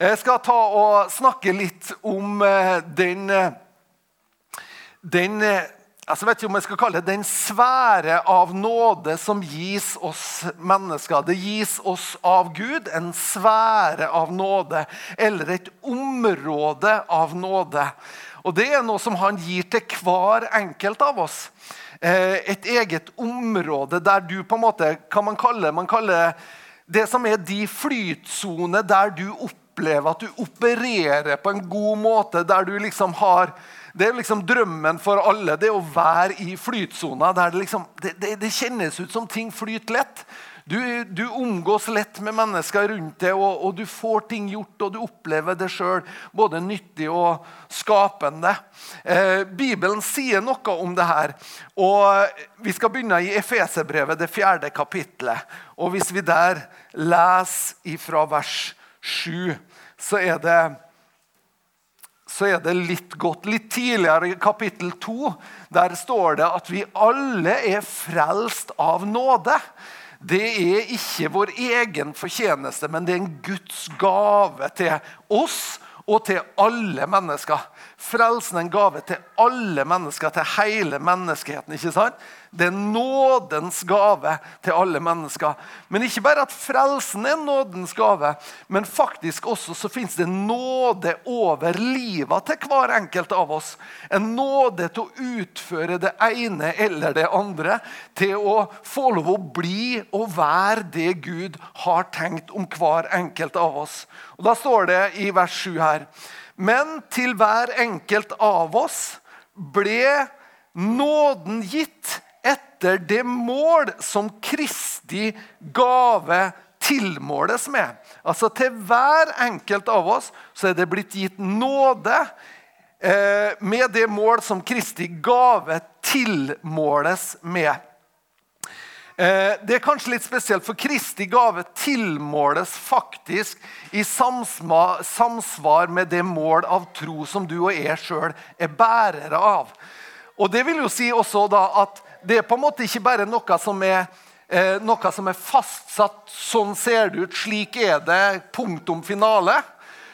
Jeg skal ta og snakke litt om eh, den, eh, den eh, altså vet ikke om jeg skal kalle det den sfære av nåde som gis oss mennesker. Det gis oss av Gud en sfære av nåde, eller et område av nåde. Og Det er noe som han gir til hver enkelt av oss. Et eget område der du på en måte, hva man kaller, man kaller det som er de flytsone der du opplever oppleve at du opererer på en god måte, der du liksom har Det er liksom drømmen for alle, det å være i flytsona. der det, liksom, det, det, det kjennes ut som ting flyter lett. Du, du, omgås lett med mennesker rundt deg, og, og, du får ting gjort, og du opplever det sjøl både nyttig og skapende. Eh, Bibelen sier noe om det her. og Vi skal begynne i Efeserbrevet, det fjerde kapitlet. Og Hvis vi der leser ifra vers 7, så er det så er det litt godt. Litt tidligere i kapittel 2 der står det at vi alle er frelst av nåde. Det er ikke vår egen fortjeneste, men det er en Guds gave til oss og til alle mennesker. Frelsen er en gave til alle mennesker, til hele menneskeheten. ikke sant? Det er nådens gave til alle mennesker. Men ikke bare at frelsen er nådens gave, men faktisk også så fins det nåde over livet til hver enkelt av oss. En nåde til å utføre det ene eller det andre. Til å få lov å bli og være det Gud har tenkt om hver enkelt av oss. Og Da står det i vers 7 her Men til hver enkelt av oss ble nåden gitt etter det mål som Kristi gave tilmåles med. Altså Til hver enkelt av oss så er det blitt gitt nåde eh, med det mål som Kristi gave tilmåles med. Eh, det er kanskje litt spesielt, for Kristi gave tilmåles faktisk i samsvar med det mål av tro som du og jeg sjøl er bærere av. Og Det vil jo si også da at det er på en måte ikke bare noe som er, eh, noe som er fastsatt. Sånn ser det ut, slik er det, punktum finale.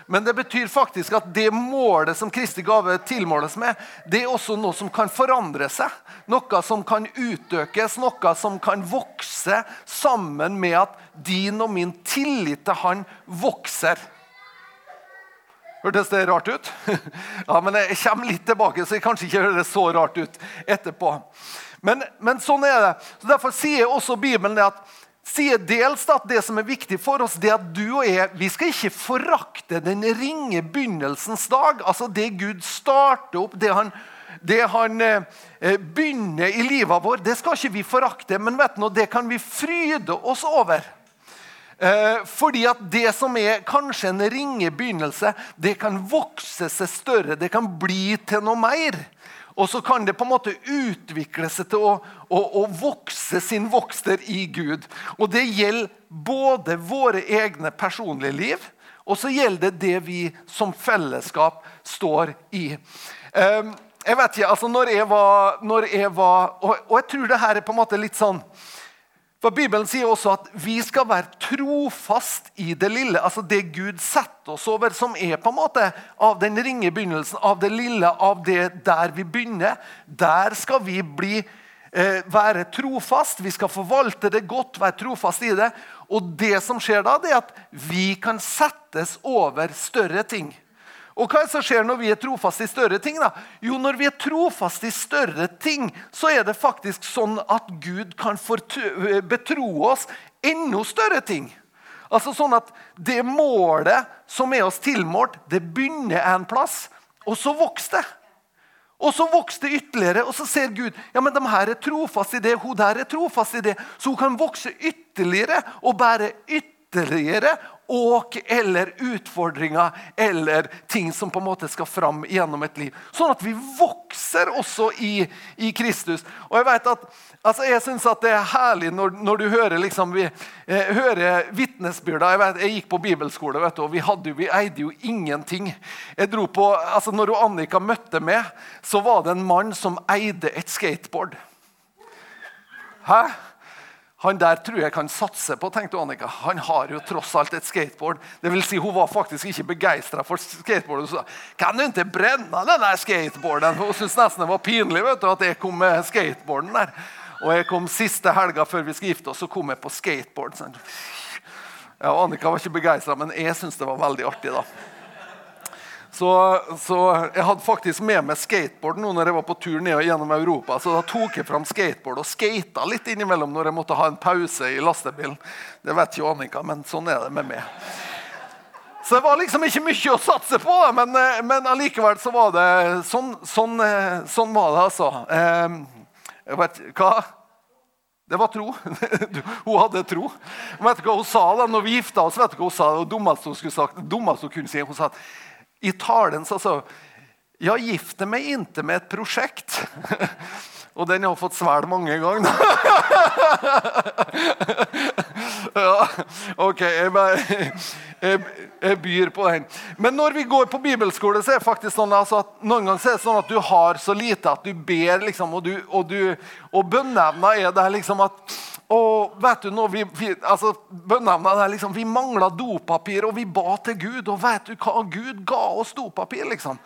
Men det betyr faktisk at det målet som Kristi gave tilmåles med, det er også noe som kan forandre seg. Noe som kan utøkes, noe som kan vokse sammen med at din og min tillit til Han vokser. Hørtes det rart ut? Ja, men Jeg kommer litt tilbake, så det kanskje ikke høres så rart ut etterpå. Men, men, sånn er det. Så Derfor sier også Bibelen at sier dels at det som er viktig for oss, det at du og jeg vi skal ikke forakte den ringe begynnelsens dag. Altså det Gud starter opp, det han, det han eh, begynner i livet vårt, det skal ikke vi forakte. Men vet du, det kan vi fryde oss over. Eh, fordi at det som er kanskje en ringe begynnelse, det kan vokse seg større. Det kan bli til noe mer. Og så kan det på en måte utvikle seg til å, å, å vokse sin vokster i Gud. Og det gjelder både våre egne personlige liv, og så gjelder det det vi som fellesskap står i. Um, jeg vet ikke, altså når jeg var, når jeg var og, og, jeg tror det her er på en måte litt sånn for Bibelen sier også at vi skal være trofast i det lille. Altså det Gud setter oss over, som er på en måte av den ringe begynnelsen, av det lille, av det der vi begynner. Der skal vi bli, eh, være trofast. Vi skal forvalte det godt, være trofast i det. Og det som skjer da, det er at vi kan settes over større ting. Og hva er det som skjer når vi er trofaste i større ting? da? Jo, Når vi er trofaste i større ting, så er det faktisk sånn at Gud kan betro oss enda større ting. Altså sånn at Det målet som er oss tilmålt, det begynner en plass, og så vokser det. Og så vokser det ytterligere, og så ser Gud ja, men de her er trofaste i det, hun der er trofast i det. Så hun kan vokse ytterligere og bære ytterligere åk eller utfordringer eller ting som på en måte skal fram gjennom et liv. Sånn at vi vokser også i, i Kristus. Og Jeg vet at, altså jeg synes at det er herlig når, når du hører, liksom, vi, eh, hører vitnesbyrda. Jeg, vet, jeg, gikk på bibelskole, vet du, og vi, hadde, vi, eide jo ingenting. Jeg dro på, altså Når Annika møtte meg, så var det en mann som eide et skateboard. Hæ? Han der tror jeg kan satse på, tenkte Annika. Han har jo tross alt et skateboard. Det vil si, Hun var faktisk ikke begeistra for skateboard. Hun sa kan du ikke brenne den der skateboarden? Hun syntes nesten det var pinlig vet du, at jeg kom med skateboarden der. Og jeg kom siste helga før vi skal gifte oss, så kom jeg på skateboard. Ja, Annika var ikke begeistra, men jeg syntes det var veldig artig. da. Så, så, jeg hadde faktisk med meg skateboard nå når jeg var på tur ned gjennom Europa. Så da tok jeg fram skateboard og skata litt innimellom når jeg måtte ha en pause i lastebilen. Det vet ikke Annika, men sånn er det med meg. Så det var liksom ikke mye å satse på, men, men allikevel så var det sånn, sånn, sånn var det, altså. Ehm, jeg vet, hva? Det var tro. hun hadde tro. Vet du hva hun sa da når vi gifta oss? vet du hva hun sa? Det dummeste hun hun kunne si. Hun sa at i talen sa så Ja, gifte meg inte med et prosjekt. Og den har jeg fått svært mange ganger. ja, OK, jeg, jeg, jeg, byr på den. Men når vi går på bibelskole, så er det faktisk sånn altså, at noen ganger er det sånn at du har så lite at du ber, liksom, og, du, og, du, og bønneevna er der liksom at og vet du, når vi, vi, altså, der, liksom, vi mangla dopapir, og vi ba til Gud. Og vet du hva? Gud ga oss dopapir. liksom.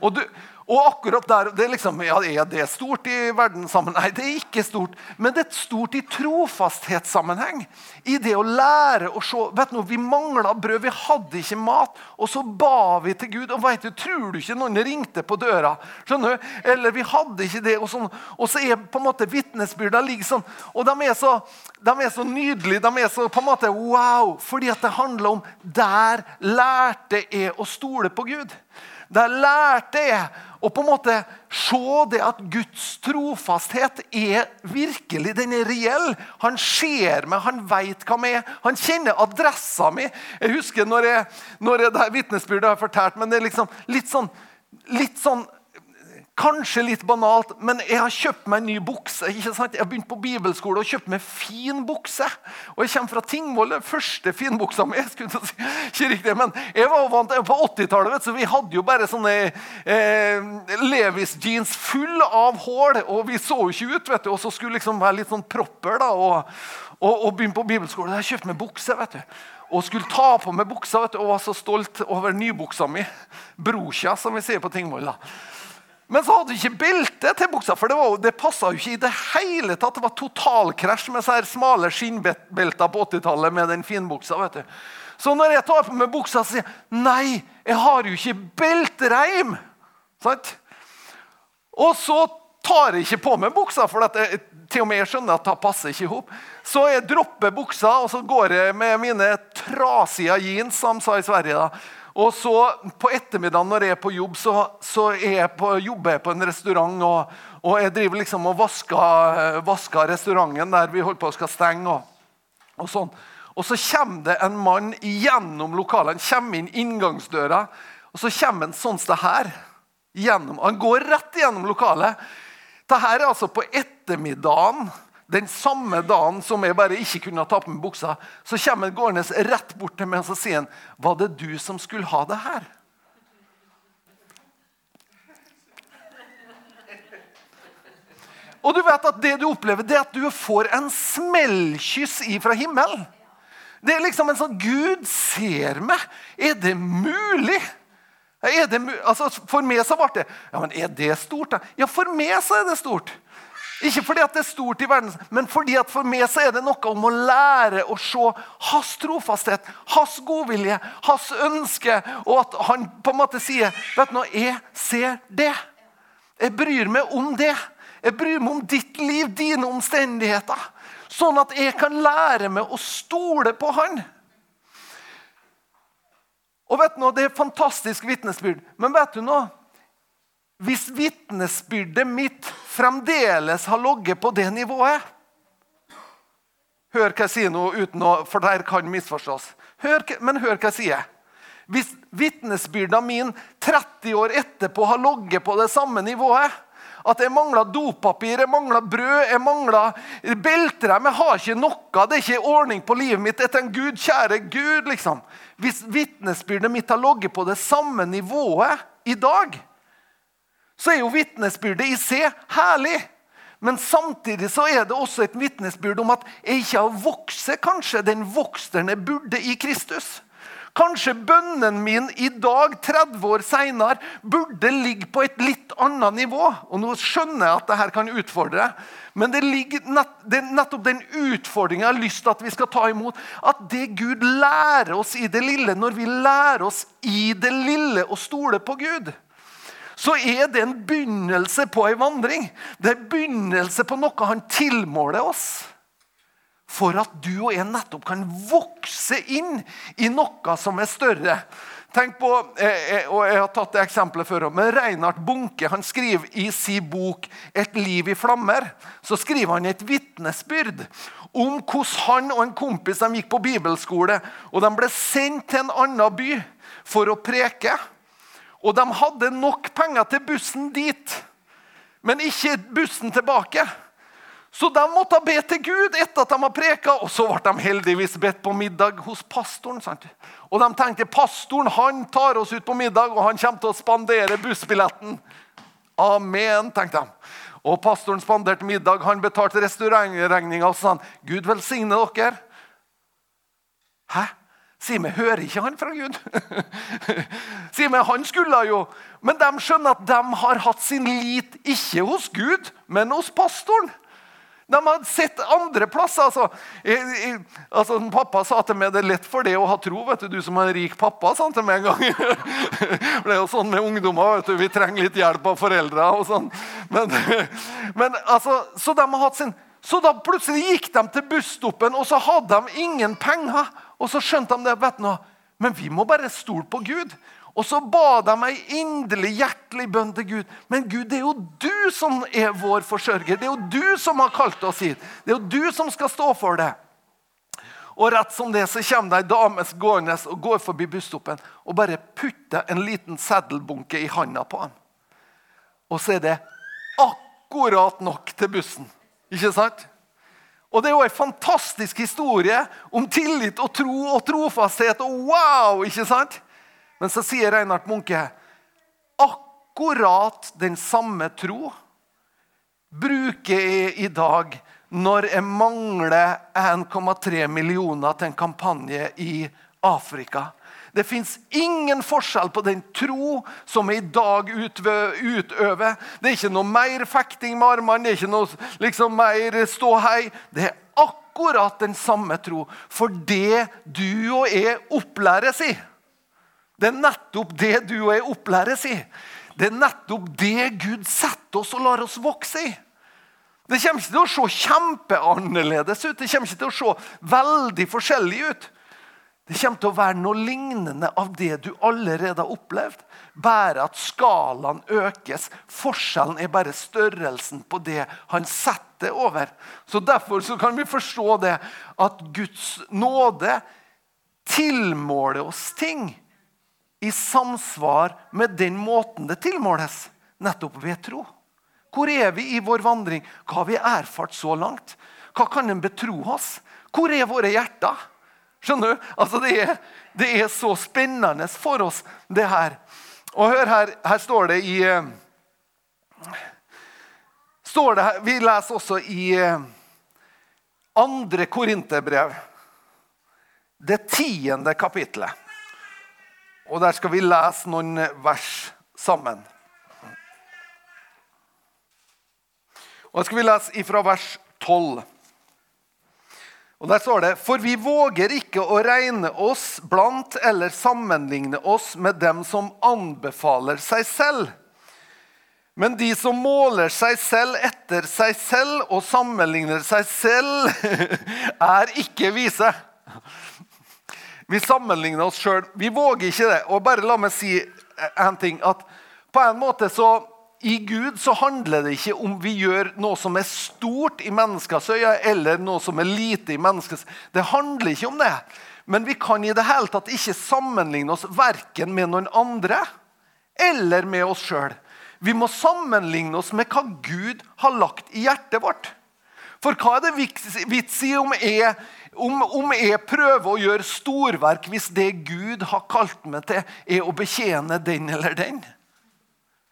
Og, du, og akkurat der, det er, liksom, ja, er det stort i verdenssammenheng? Nei, det er ikke stort. Men det er stort i trofasthetssammenheng. I det å lære å se vet du, Vi mangla brød, vi hadde ikke mat. Og så ba vi til Gud. Og vet du, Tror du ikke noen ringte på døra? skjønner du? Eller vi hadde ikke det. Og, sånn, og så er på en måte vitnesbyrda sånn, Og de er, så, de er så nydelige. De er så på en måte wow. Fordi at det handler om der lærte jeg å stole på Gud. Der lærte jeg å på en måte se det at Guds trofasthet er virkelig, den er reell. Han ser meg, han veit hva vi er. Han kjenner adressa mi. Jeg husker når jeg, når jeg det vitnesbyrdet har fortalt, men det er liksom litt sånn, litt sånn Kanskje litt banalt, men jeg har kjøpt meg en ny bukse. ikke sant? Jeg har begynt på bibelskole og kjøpt meg fin bukse. Og Jeg kommer fra Tingvoll, den første finbuksa mi. skulle si. Ikke riktig, men jeg var vant På 80-tallet så vi hadde jo bare sånne eh, Levis jeans full av hull. Og vi så jo ikke ut, vet du, og så skulle liksom være litt sånn propper. da, og, og, og begynne på bibelskole. Jeg har kjøpt meg bukse. vet du og skulle ta på meg buksa vet du, og var så stolt over nybuksa mi. Brokja, som vi sier på Tingvoll. Men så hadde hun ikke belte til buksa, for det, var, det passa jo ikke i det hele tatt. Det var totalkrasj med så smale skinnbelter på 80-tallet med den finbuksa. vet du. Så når jeg tar på meg buksa, så sier jeg nei, jeg har jo ikke beltereim. Sant? Og så tar jeg ikke på meg buksa, for jeg, til og med jeg skjønner at det passer ikke i hop. Så jeg dropper buksa og så går jeg med mine trasige jeans, som sa i Sverige. da, og så På ettermiddagen når jeg er på jobb, så, så jeg på, jobber jeg på en restaurant. Og, og jeg driver liksom og vasker, vasker, restauranten der vi holder på å skal stenge. Og, og, sånn. og så kommer det en mann gjennom lokalet. Han kommer inn inngangsdøra, og så kommer han sånn som det her. Gjennom, han går rett gjennom lokalet. Dette er altså på ettermiddagen den samme dagen som jeg bare ikke kunne ta på meg buksa, så kommer Gårdnes rett bort til meg og så sier han, 'Var det du som skulle ha det her?' Og du vet at Det du opplever, det er at du får en smellkyss ifra himmelen. Det er liksom en sånn Gud ser meg. Er det mulig? Er det, altså, for meg så ble det Ja, men er det stort, da? Ja, for meg så er det stort. Ikke fordi at det er stort i verden, men fordi at for meg så er det noe om å lære å se hans trofasthet, hans godvilje, hans ønske, og at han på en måte sier vet du nå, jeg ser det. Jeg bryr meg om det. Jeg bryr meg om ditt liv, dine omstendigheter. Sånn at jeg kan lære meg å stole på han. Og vet du nå, Det er fantastisk vitnesbyrd. Men vet du noe? Hvis vitnesbyrdet mitt fremdeles har ligget på det nivået Hør hva jeg sier nå, uten å, for dette kan misforstås. Hør, men hør hva jeg sier. Hvis vitnesbyrda min 30 år etterpå har ligget på det samme nivået At jeg mangler dopapir, jeg mangler brød, jeg mangler belter Jeg har ikke noe, det er ikke ordning på livet mitt. Etter en Gud, kjære Gud, liksom. Hvis vitnesbyrdet mitt har ligget på det samme nivået i dag så er jo vitnesbyrdet i seg herlig. Men samtidig så er det også et vitnesbyrd om at jeg ikke har vokst kanskje den voksne burde i Kristus. Kanskje bønnen min i dag, 30 år seinere, burde ligge på et litt annet nivå. Og Nå skjønner jeg at dette kan utfordre, men det, nett, det nettopp den utfordringa jeg har lyst til at vi skal ta imot. At det Gud lærer oss i det lille, når vi lærer oss i det lille å stole på Gud, så er det en begynnelse på en vandring. Det er begynnelse på noe han tilmåler oss for at du og jeg nettopp kan vokse inn i noe som er større. Tenk på, eh, eh, og Jeg har tatt det eksempelet før, men Reinhard Bunke han skriver i sin bok 'Et liv i flammer' så skriver han et vitnesbyrd om hvordan han og en kompis gikk på bibelskole. og De ble sendt til en annen by for å preke. Og de hadde nok penger til bussen dit, men ikke bussen tilbake. Så de måtte be til Gud etter at de har preka, og så ble de heldigvis bedt på middag hos pastoren. Sant? Og de tenkte pastoren han tar oss ut på middag, og han kommer til å spandere bussbilletten. Amen, tenkte de. Og pastoren spanderte middag, han betalte restaurantregninga og sa han, Gud velsigne dere. Hæ? Simen hører ikke han fra Gud. Sier vi han skulle jo Men de skjønner at de har hatt sin lit ikke hos Gud, men hos pastoren. De har sett andre plasser. Altså. Jeg, jeg, altså, pappa sa til meg det er lett for det å ha tro. vet Du du som er en rik pappa, sa han til meg en gang. det er jo sånn med ungdommer. vet du, Vi trenger litt hjelp av foreldre. og sånn. Men, men altså, Så de har hatt sin... Så da plutselig gikk de til busstoppen, og så hadde de ingen penger. Og så skjønte de det. vet du, Men vi må bare stole på Gud. Og så ba de ei inderlig, hjertelig bønn til Gud. Men Gud, det er jo du som er vår forsørger. Det er jo du som har kalt oss hit. Det er jo du som skal stå for det. Og rett som det så kommer det ei dame gående og går forbi busstoppen og bare putter en liten seddelbunke i handa på ham. Og så er det akkurat nok til bussen. Ikke sant? Og Det er jo en fantastisk historie om tillit og tro og trofasthet. og wow, ikke sant? Men så sier Reinhard Munke akkurat den samme tro bruker jeg i dag når jeg mangler 1,3 millioner til en kampanje i Afrika. Det fins ingen forskjell på den tro som jeg i dag utøver. Det er ikke noe mer fekting med armene, det er ikke noe liksom, mer ståhei. Det er akkurat den samme tro. For det du og jeg opplæres i, det er nettopp det du og jeg opplæres i. Det er nettopp det Gud setter oss og lar oss vokse i. Det kommer ikke til å se kjempeannerledes ut. Det kommer ikke til å se veldig forskjellig ut. Det kommer til å være noe lignende av det du allerede har opplevd. Bare at skalaen økes. Forskjellen er bare størrelsen på det han setter over. Så Derfor så kan vi forstå det at Guds nåde tilmåler oss ting i samsvar med den måten det tilmåles, nettopp ved tro. Hvor er vi i vår vandring? Hva har vi erfart så langt? Hva kan en betro oss? Hvor er våre hjerter? Skjønner du? Altså det, er, det er så spennende for oss, det her. Og hør her, her står det i eh, står det Vi leser også i eh, andre Korinterbrev, det tiende kapittelet. Og der skal vi lese noen vers sammen. Og Da skal vi lese fra vers 12. Og Der står det For vi våger ikke å regne oss blant eller sammenligne oss med dem som anbefaler seg selv. Men de som måler seg selv etter seg selv og sammenligner seg selv, er ikke vise. Vi sammenligner oss sjøl. Vi våger ikke det. Og bare la meg si en ting. at på en måte så i Gud så handler det ikke om vi gjør noe som er stort i menneskers øyne, eller noe som er lite i menneskets Det handler ikke om det. Men vi kan i det hele tatt ikke sammenligne oss verken med noen andre eller med oss sjøl. Vi må sammenligne oss med hva Gud har lagt i hjertet vårt. For hva er det vits i om jeg om, om, jeg prøver å gjøre storverk hvis det Gud har kalt meg til, er å betjene den eller den?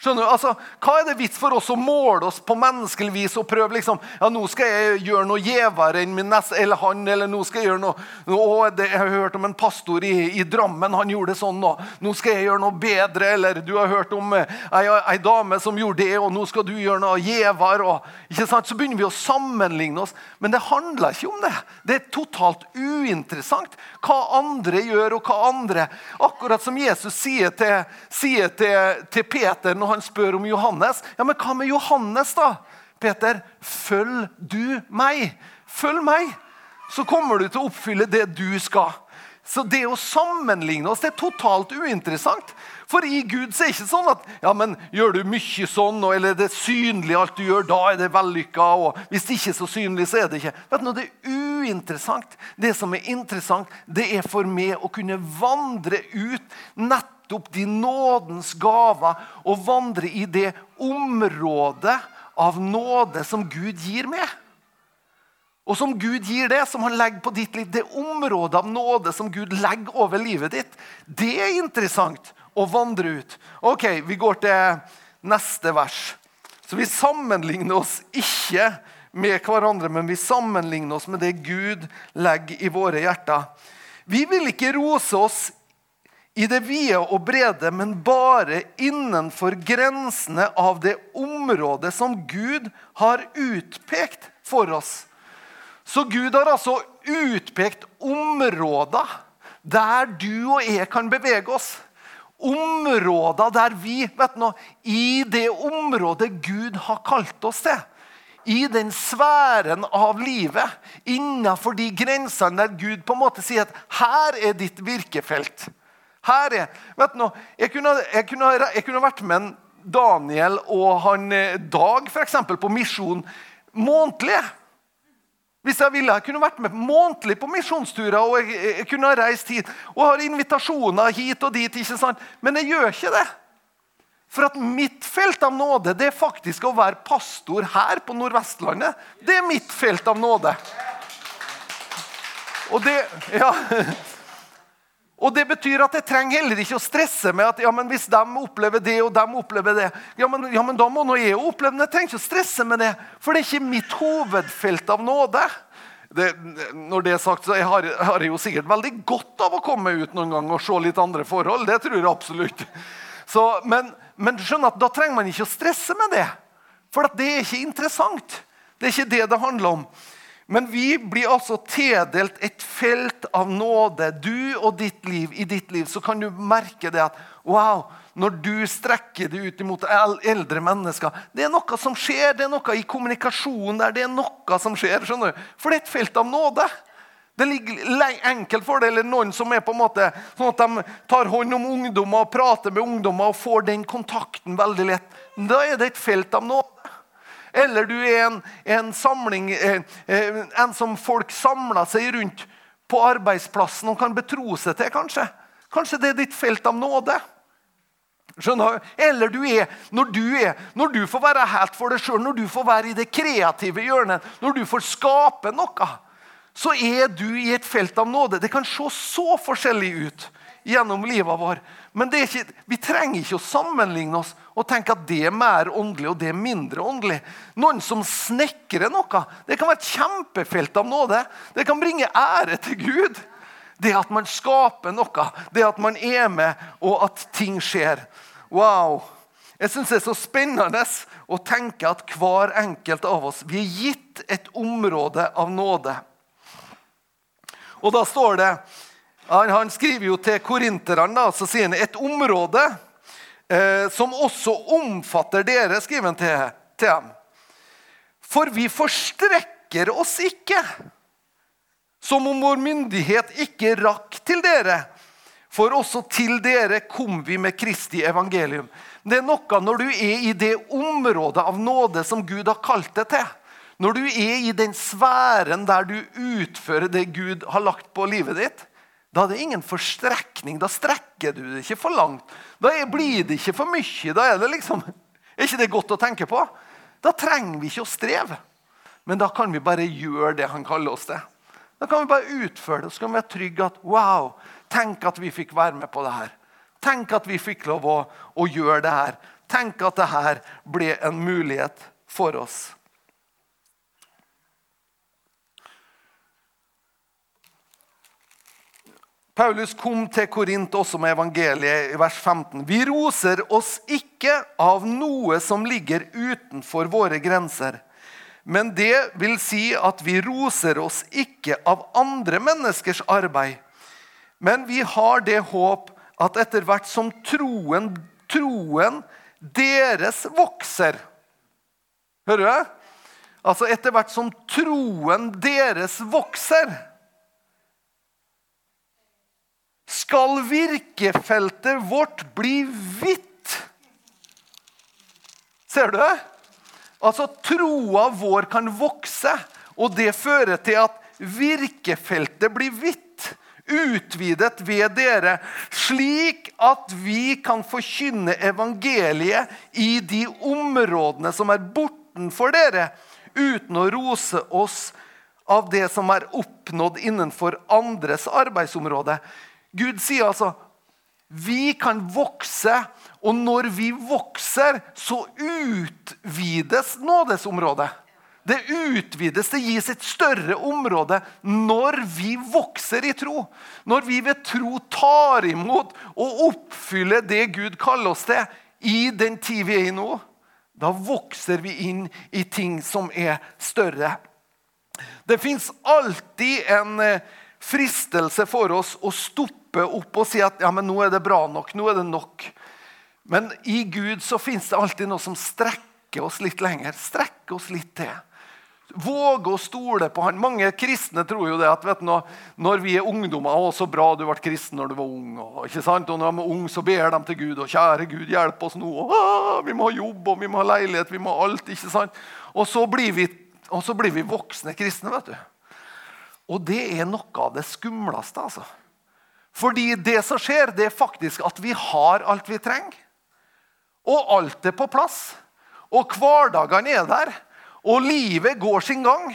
Skjønner du? Altså, Hva er det vits for oss å måle oss på menneskelig vis og prøve liksom, ja, nå skal jeg gjøre noe gjevere enn min neste, eller han, eller nå skal jeg gjøre noe, å, det, Jeg har hørt om en pastor i, i, Drammen, han gjorde det sånn. nå. Nå skal jeg gjøre noe bedre. Eller du har hørt om eh, ei, ei dame som gjorde det, og nå skal du gjøre noe gjevere. ikke sant? Så begynner vi å sammenligne oss. Men det handler ikke om det. Det er totalt uinteressant hva andre gjør, og hva andre Akkurat som Jesus sier til, sier til, til Peter når han spør om Johannes. Ja, men hva med Johannes, da? Peter, følg du meg. Følg meg, så kommer du til å oppfylle det du skal. Så det å sammenligne oss det er totalt uinteressant. For i Gud så er det ikke sånn at ja, men gjør du mye sånn, eller det er synlig alt du gjør, da er det vellykka. Og hvis det ikke er så synlig, så er det ikke. Vet du, Det er uinteressant. Det som er interessant, det er for meg å kunne vandre ut nettopp nettopp de nådens gaver og vandre i det området av nåde som Gud gir meg. Og som Gud gir det, som han legger på ditt liv, det området av nåde som Gud legger over livet ditt, det er interessant å vandre ut. Ok, Vi går til neste vers. Så vi sammenligner oss ikke med hverandre, men vi sammenligner oss med det Gud legger i våre hjerter. Vi vil ikke rose oss i det vide og brede, men bare innenfor grensene av det området som Gud har utpekt for oss. Så Gud har altså utpekt områder der du og jeg kan bevege oss. Områder der vi vet du, I det området Gud har kalt oss til. I den sfæren av livet, innenfor de grensene der Gud på en måte sier at her er ditt virkefelt. Her er, vet du noe, jeg kunne, jeg, kunne, jeg kunne, vært med en Daniel og han eh, Dag for eksempel, på misjon månedlig. Hvis jeg ville. Jeg kunne vært med månedlig på misjonsturer og jeg, jeg, kunne ha reist hit. Og har invitasjoner hit og dit. ikke sant? Men jeg gjør ikke det. For at mitt felt av nåde det er faktisk å være pastor her på Nordvestlandet. Det er mitt felt av nåde. Og det Ja. Og Det betyr at jeg trenger heller ikke å stresse med at ja, men hvis de opplever det og de opplever det, ja, men, ja, men da må nå jeg oppleve det. Jeg trenger ikke å stresse med det, for det er ikke mitt hovedfelt av nåde. Det, når det er sagt, så jeg har, har jeg jo sikkert veldig godt av å komme ut noen gang og se litt andre forhold. Det tror jeg absolutt. Så, men, men skjønner at da trenger man ikke å stresse med det. For det er ikke interessant. Det er ikke det det handler om. Men vi blir altså tildelt et felt av nåde. Du og ditt liv. I ditt liv så kan du merke det at wow, når du strekker det ut mot eldre mennesker Det er noe som skjer, det er noe i kommunikasjonen der. det er noe som skjer, skjønner du? For det er et felt av nåde. Det ligger enkelt for det, eller noen som er på en måte sånn at de tar hånd om ungdommer og prater med ungdommer og får den kontakten veldig lett. Da er det et felt av nåde. Eller du er en, en samling, eh, eh, en som folk samler seg rundt på arbeidsplassen og kan betro seg til, kanskje. Kanskje det er ditt felt av nåde. Skjønner du? Eller du er, når du er, når du får være helt for deg sjøl, når du får være i det kreative hjørnet, når du får skape noe, så er du i et felt av nåde. Det kan se så forskjellig ut gjennom livet vår. Men ikke, vi trenger ikke å sammenligne oss og tenke at det er mer åndelig og det er mindre åndelig. Noen som snekrer noe, det kan være et kjempefelt av nåde. Det kan bringe ære til Gud. Det at man skaper noe, det at man er med, og at ting skjer. Wow! Jeg syns det er så spennende å tenke at hver enkelt av oss vi er gitt et område av nåde. Og da står det han, han skriver jo til korinterne så sier han et område eh, som også omfatter dere, skriver han til, til dem. For vi forstrekker oss ikke, som om vår myndighet ikke rakk til dere. For også til dere kom vi med Kristi evangelium. Det er noe når du er i det området av nåde som Gud har kalt deg til. Når du er i den sfæren der du utfører det Gud har lagt på livet ditt da er det ingen forstrekning. Da strekker du det ikke for langt. Da blir det ikke for mye. Da er det liksom, er ikke det godt å tenke på? Da trenger vi ikke å streve. Men da kan vi bare gjøre det han kaller oss til. Da kan vi bare utføre det, så kan vi være trygge at wow, tenk at vi fikk være med på det her. Tenk at vi fikk lov å, å gjøre det her. Tenk at det her ble en mulighet for oss. Paulus kom til Korint også med evangeliet i vers 15. Vi roser oss ikke av noe som ligger utenfor våre grenser. Men det vil si at vi roser oss ikke av andre menneskers arbeid. Men vi har det håp at etter hvert som troen, troen deres vokser Hører du? Altså etter hvert som troen deres vokser skal virkefeltet vårt bli hvitt. Ser du? Altså, Troa vår kan vokse, og det fører til at virkefeltet blir hvitt. Utvidet ved dere, slik at vi kan forkynne evangeliet i de områdene som er bortenfor dere, uten å rose oss av det som er oppnådd innenfor andres arbeidsområde. Gud sier altså vi kan vokse, og når vi vokser, så utvides nådesområdet. Det utvides, det gis et større område når vi vokser i tro. Når vi ved tro tar imot og oppfyller det Gud kaller oss til i den tid vi er i nå. Da vokser vi inn i ting som er større. Det fins alltid en eh, fristelse for oss å stoppe opp og si at ja, men nå er det bra nok. nå er det nok. Men i Gud så fins det alltid noe som strekker oss litt lenger. Strekker oss litt til. Våge å stole på han. Mange kristne tror jo det at vet du, når vi er ungdommer å, så bra du ble kristen når du var ung. Og, ikke sant? og når de er unge, så ber de til Gud. og Kjære Gud, hjelp oss nå. Og, vi må ha jobb, og vi må ha leilighet, vi må ha alt. ikke sant? Og så blir vi, så blir vi voksne kristne. vet du. Og det er noe av det skumleste. altså. Fordi det som skjer, det er faktisk at vi har alt vi trenger. Og alt er på plass. Og hverdagene er der. Og livet går sin gang.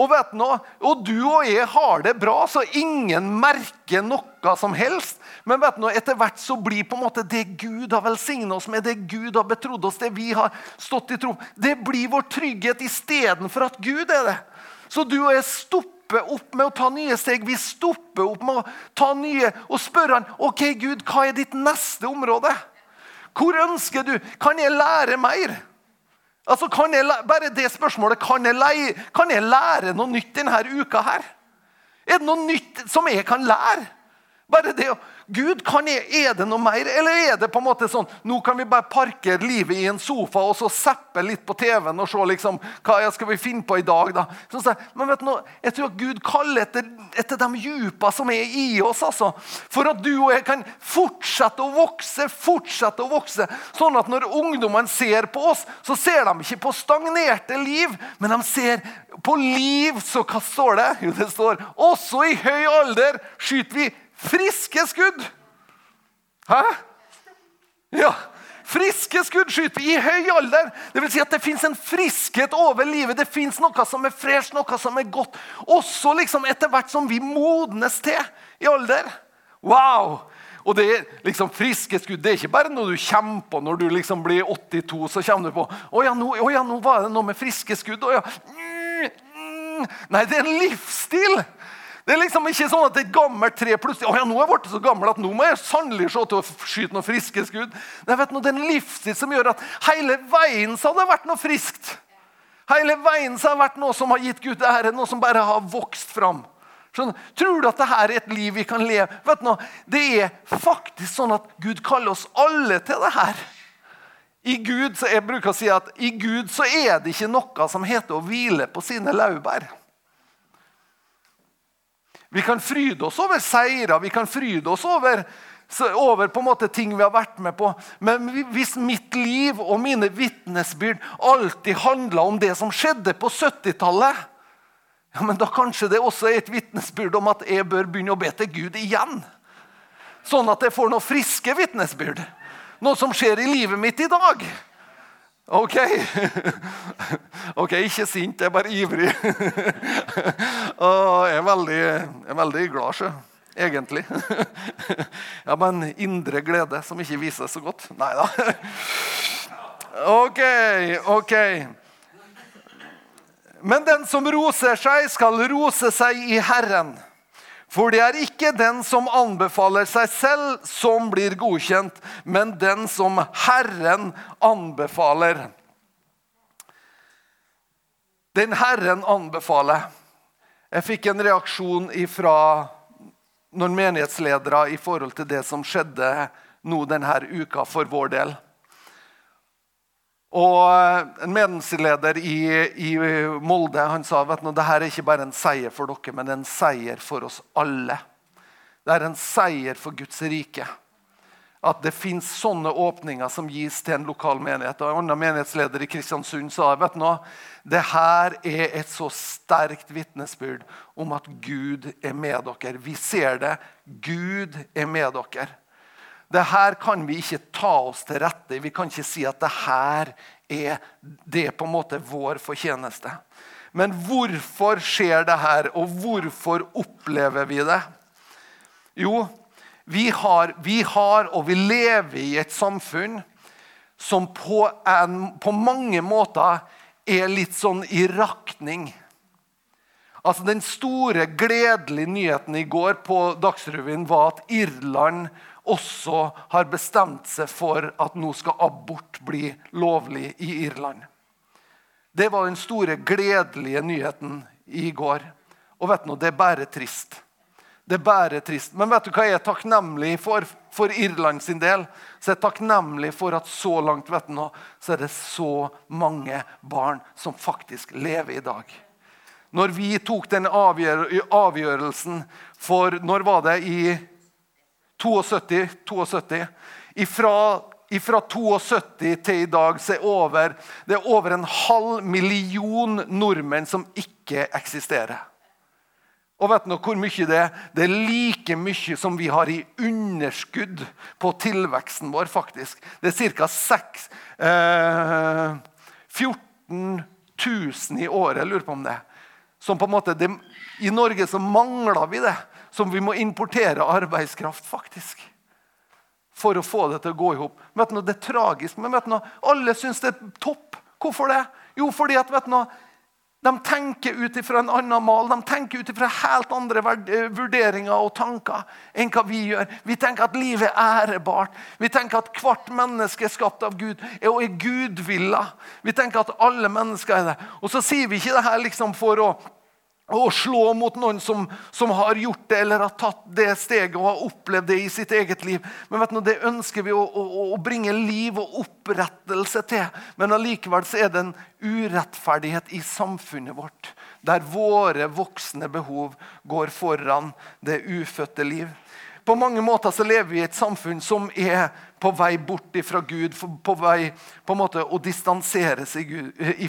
Og vet du, og du og jeg har det bra, så ingen merker noe som helst. Men vet du, etter hvert så blir på en måte det Gud har velsignet oss med, det Gud har betrodd oss, det vi har stått i tro, det blir vår trygghet istedenfor at Gud er det. Så du og jeg stopper stopper opp med å ta nye steg. Vi stopper opp med å ta nye og spør han, ok Gud, hva er ditt neste område. Hvor ønsker du? Kan jeg lære mer? Altså, kan jeg, bare det spørsmålet kan jeg, lære, kan jeg lære noe nytt denne uka her? Er det noe nytt som jeg kan lære? Bare det å Gud, jeg, er det noe mer? Eller er det på en måte sånn nå kan vi bare parkere livet i en sofa og så seppe litt på TV-en og se liksom, hva skal vi finne på i dag? da? Så, men vet du, Jeg tror at Gud kaller etter, etter de djupa som er i oss. altså. For at du og jeg kan fortsette å vokse, fortsette å vokse. Sånn at når ungdommene ser på oss, så ser de ikke på stagnerte liv, men de ser på liv. Så hva står det? Jo, det står også i høy alder skyter vi Friske skudd! Hæ? Ja. Friske skudd skyter vi i høy alder. Det vil si at det fins en friskhet over livet. Det fins noe som er fresh, noe som er godt. Også liksom etter hvert som vi modnes til i alder. Wow! Og det er liksom friske skudd. Det er ikke bare noe du kommer på når du liksom blir 82. så kommer du på, å ja, nå, å ja, nå var det noe med friske skudd. Å ja. Mm, mm. Nei, det er en livsstil. Det er liksom ikke sånn at et gammelt tre plutselig å ja, nå er jeg blitt så gammel at nå må jeg sannelig se til å skyte noen friske skudd. Det er, det er en livsstil som gjør at hele veien så har det vært noe friskt. Hele veien så har vært noe som har gitt Gud ære, noe som bare har vokst fram. Skjønner? Tror du at dette er et liv vi kan leve? Vet du, noe? Det er faktisk sånn at Gud kaller oss alle til det her. I Gud, så jeg bruker å si at i Gud så er det ikke noe som heter å hvile på sine laurbær. Vi kan fryde oss over seirer, vi kan fryde oss over, over på en måte ting vi har vært med på. Men hvis mitt liv og mine vitnesbyrd alltid handla om det som skjedde på 70-tallet, ja, men da kanskje det også er et vitnesbyrd om at jeg bør begynne å be til Gud igjen. Sånn at jeg får noe friske vitnesbyrd. Noe som skjer i livet mitt i dag. OK. ok, Ikke sint, jeg er bare ivrig. Og jeg er veldig, jeg er veldig glad, sjø. Egentlig. Jeg har bare en indre glede som ikke vises så godt. Nei da. Ok, ok. Men den som roser seg, skal rose seg i Herren. For det er ikke den som anbefaler seg selv, som blir godkjent, men den som Herren anbefaler. Den Herren anbefaler. Jeg fikk en reaksjon fra noen menighetsledere i forhold til det som skjedde nå denne uka for vår del. Og eh, En medlemsleder i, i, Molde han sa at her er ikke bare en seier for dere, men en seier for oss alle. Det er en seier for Guds rike. At det fins sånne åpninger som gis til en lokal menighet. Og En annen menighetsleder i Kristiansund sa du, det her er et så sterkt vitnesbyrd om at Gud er med dere. Vi ser det. Gud er med dere. Det her kan vi ikke ta oss til rette. Vi kan ikke si at det her er det på en måte vår fortjeneste. Men hvorfor skjer det her, og hvorfor opplever vi det? Jo, vi har, vi har og vi lever i et samfunn som på, en, på mange måter er litt sånn i rakning. Altså Den store, gledelige nyheten i går på Dagsrevyen var at Irland også har bestemt seg for at nå skal abort bli lovlig i Irland. Det var den store, gledelige nyheten i går. Og vet du, det er bare trist. Det er bare trist. Men vet du hva jeg er takknemlig for for Irland sin del? Så jeg er takknemlig for at så langt vet du nå, så er det så mange barn som faktisk lever i dag. Når vi tok den avgjør avgjørelsen for Når var det? I 72. 72. Ifra, ifra 72 til i dag så er over, det er over en halv million nordmenn som ikke eksisterer. Og vet du hvor mye det er? Det er like mye som vi har i underskudd på tilveksten vår. faktisk. Det er ca. Eh, 14 000 i året. Jeg lurer på om det. Som på en måte, det, I Norge så mangler vi det som vi må importere arbeidskraft, faktisk. For å få det til å gå i hop. Det er tragisk, men vet du alle syns det er topp. Hvorfor det? Jo, fordi at vet du? De tenker ut ifra en annen mal. De tenker ut ifra helt andre eh, vurderinger og tanker enn hva vi gjør. Vi tenker at livet er ærebart. Vi tenker at hvert menneske er skapt av Gud og er gudvilla. Vi tenker at alle mennesker er det. Og så sier vi ikke det her liksom for å og slå mot noen som, som, har gjort det eller har tatt det steget og har opplevd det i sitt eget liv. Men vet du, Det ønsker vi å, å, å bringe liv og opprettelse til. Men allikevel er det en urettferdighet i samfunnet vårt. Der våre voksne behov går foran det ufødte liv. På mange måter så lever vi i et samfunn som er på vei bort fra Gud, på vei på en måte å distansere seg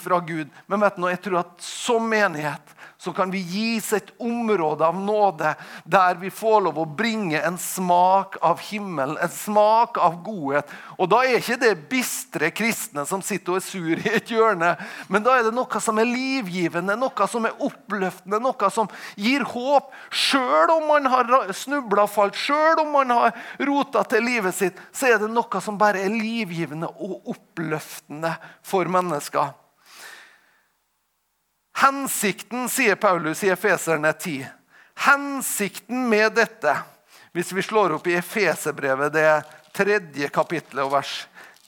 fra Gud. Men vet du, jeg tror at som menighet så kan vi gis et område av nåde der vi får lov å bringe en smak av himmelen, en smak av godhet. Og Da er ikke det bistre kristne som sitter og er sur i et hjørne, men da er det noe som er livgivende, noe som er oppløftende, noe som gir håp. Sjøl om man har snubla og falt, sjøl om man har rota til livet sitt, så er det noe som bare er livgivende og oppløftende for mennesker. Hensikten, sier Paulus i Efeserne 10, hensikten med dette Hvis vi slår opp i Efeserbrevet, det tredje kapittelet og vers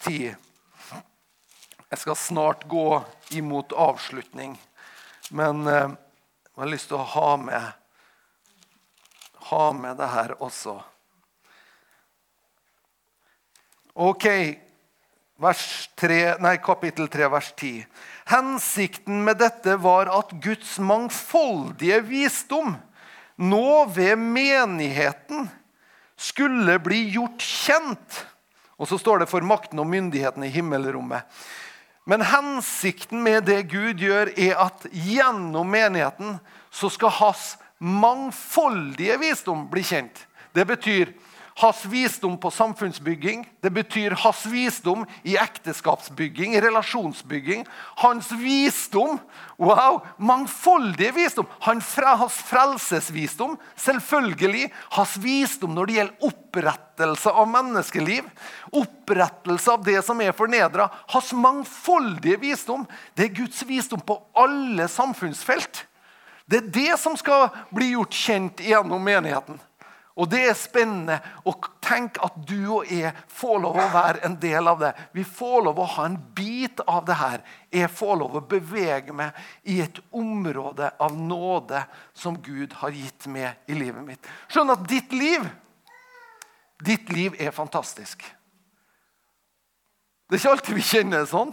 10 Jeg skal snart gå imot avslutning, men eh, jeg har lyst til å ha med, ha med det her også. Ok, 3, nei, kapittel 3, vers 10. Hensikten med dette var at Guds mangfoldige visdom nå ved menigheten skulle bli gjort kjent. Og så står det for makten og myndigheten i himmelrommet. Men hensikten med det Gud gjør, er at gjennom menigheten så skal hans mangfoldige visdom bli kjent. Det betyr hans visdom på samfunnsbygging. Det betyr hans visdom i ekteskapsbygging, relasjonsbygging. Hans visdom, wow, mangfoldige visdom. hans frelsesvisdom, selvfølgelig. Hans visdom når det gjelder opprettelse av menneskeliv. Opprettelse av det som er fornedra. Hans mangfoldige visdom, det er Guds visdom på alle samfunnsfelt. Det er det som skal bli gjort kjent gjennom menigheten. Og det er spennende. Og tenk at du og jeg får lov å være en del av det. Vi får lov å ha en bit av det her. Jeg får lov å bevege meg i et område av nåde som Gud har gitt meg i livet mitt. Skjønn at ditt liv, ditt liv er fantastisk. Det er ikke alltid vi kjenner det sånn.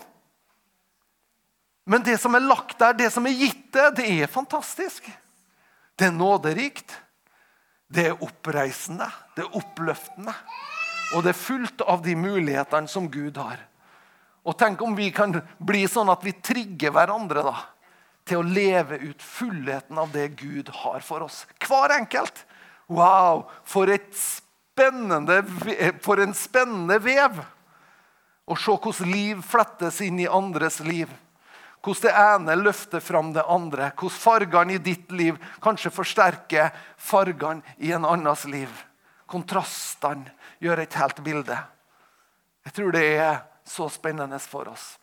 Men det som er lagt der, det som er gitt det, det er fantastisk. Det er nåderikt. Det er oppreisende, det er oppløftende. Og det er fullt av de mulighetene som Gud har. Og tenk om vi kan bli sånn at vi trigger hverandre da, til å leve ut fullheten av det Gud har for oss. Hver enkelt. Wow, for, for en spennende vev! Å se hvordan liv flettes inn i andres liv. Hvordan det ene løfter fram det andre. Hvordan fargene i ditt liv kanskje forsterker fargene i en annens liv. Kontrastene gjør et helt bilde. Jeg tror det er så spennende for oss.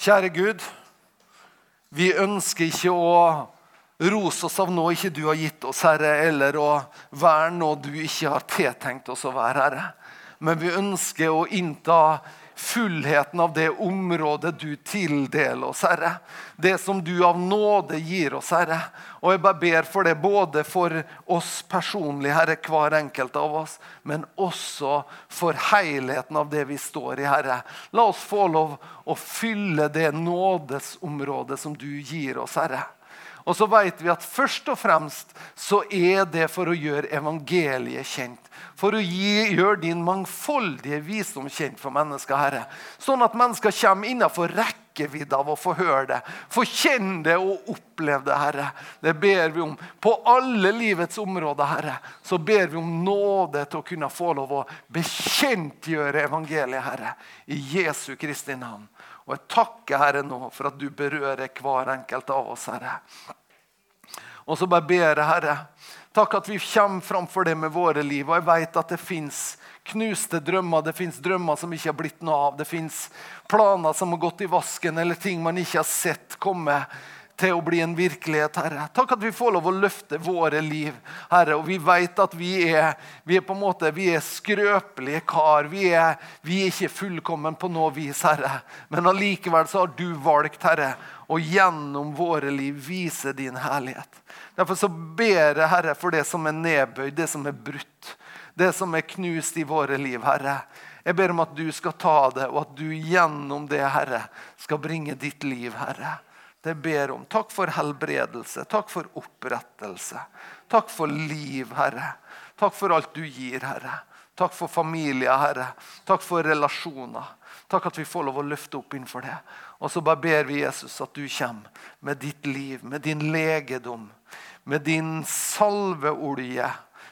Kjære Gud, vi ønsker ikke å rose oss av noe ikke du har gitt oss, Herre, eller å være noe du ikke har tiltenkt oss å være, Herre. Men vi ønsker å innta fullheten av det området du tildeler oss, Herre. Det som du av nåde gir oss, Herre. Og jeg bare ber for det, både for oss personlig, Herre, hver enkelt av oss, men også for helheten av det vi står i, Herre. La oss få lov å fylle det nådesområdet som du gir oss, Herre. Og så vet vi at først og fremst så er det for å gjøre evangeliet kjent for å gjøre din mangfoldige visdom kjent for mennesker, Herre. Sånn at mennesker kommer innenfor rekkevidde av å få høre det, få kjenne det og oppleve det, Herre. Det ber vi om. På alle livets områder, Herre, så ber vi om nåde til å kunne få lov å bekjentgjøre evangeliet, Herre. I Jesu Kristi navn. Og jeg takker Herre nå for at du berører hver enkelt av oss, Herre. Og så bare ber jeg, Herre Takk at vi kommer framfor det med våre liv. Og jeg vet at det fins knuste drømmer, det fins drømmer som ikke har blitt noe av. Det fins planer som har gått i vasken, eller ting man ikke har sett komme til å bli en virkelighet, Herre. Takk at vi får lov å løfte våre liv, Herre. Og vi vet at vi er, vi er på en måte, vi er skrøpelige kar. Vi er, vi er ikke fullkommen på noe vis, Herre. Men allikevel så har du valgt, Herre, å gjennom våre liv vise din herlighet. Derfor så ber jeg, Herre, for det som er nedbøyd, det som er brutt, det som er knust i våre liv, Herre. Jeg ber om at du skal ta det, og at du gjennom det, Herre, skal bringe ditt liv, Herre. Det ber om. Takk for helbredelse, takk for opprettelse. Takk for liv, Herre. Takk for alt du gir, Herre. Takk for familier, Herre. Takk for relasjoner. Takk at vi får lov å løfte opp innenfor det. Og så bare ber vi Jesus at du kommer med ditt liv, med din legedom, med din salveolje,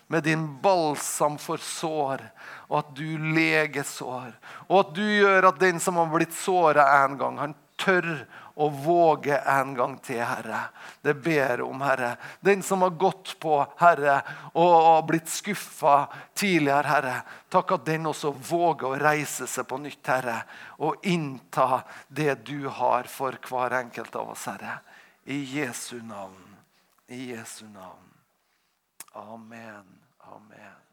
med din balsam for sår, og at du leger sår. Og at du gjør at den som har blitt såra en gang, han tør å våge en gang til, Herre. Det ber om, Herre. Den som har gått på, Herre, og blitt skuffa tidligere, Herre. Takk at den også våger å reise seg på nytt, Herre, og innta det du har for hver enkelt av oss, Herre. I Jesu navn. I Jesu navn. Amen. Amen.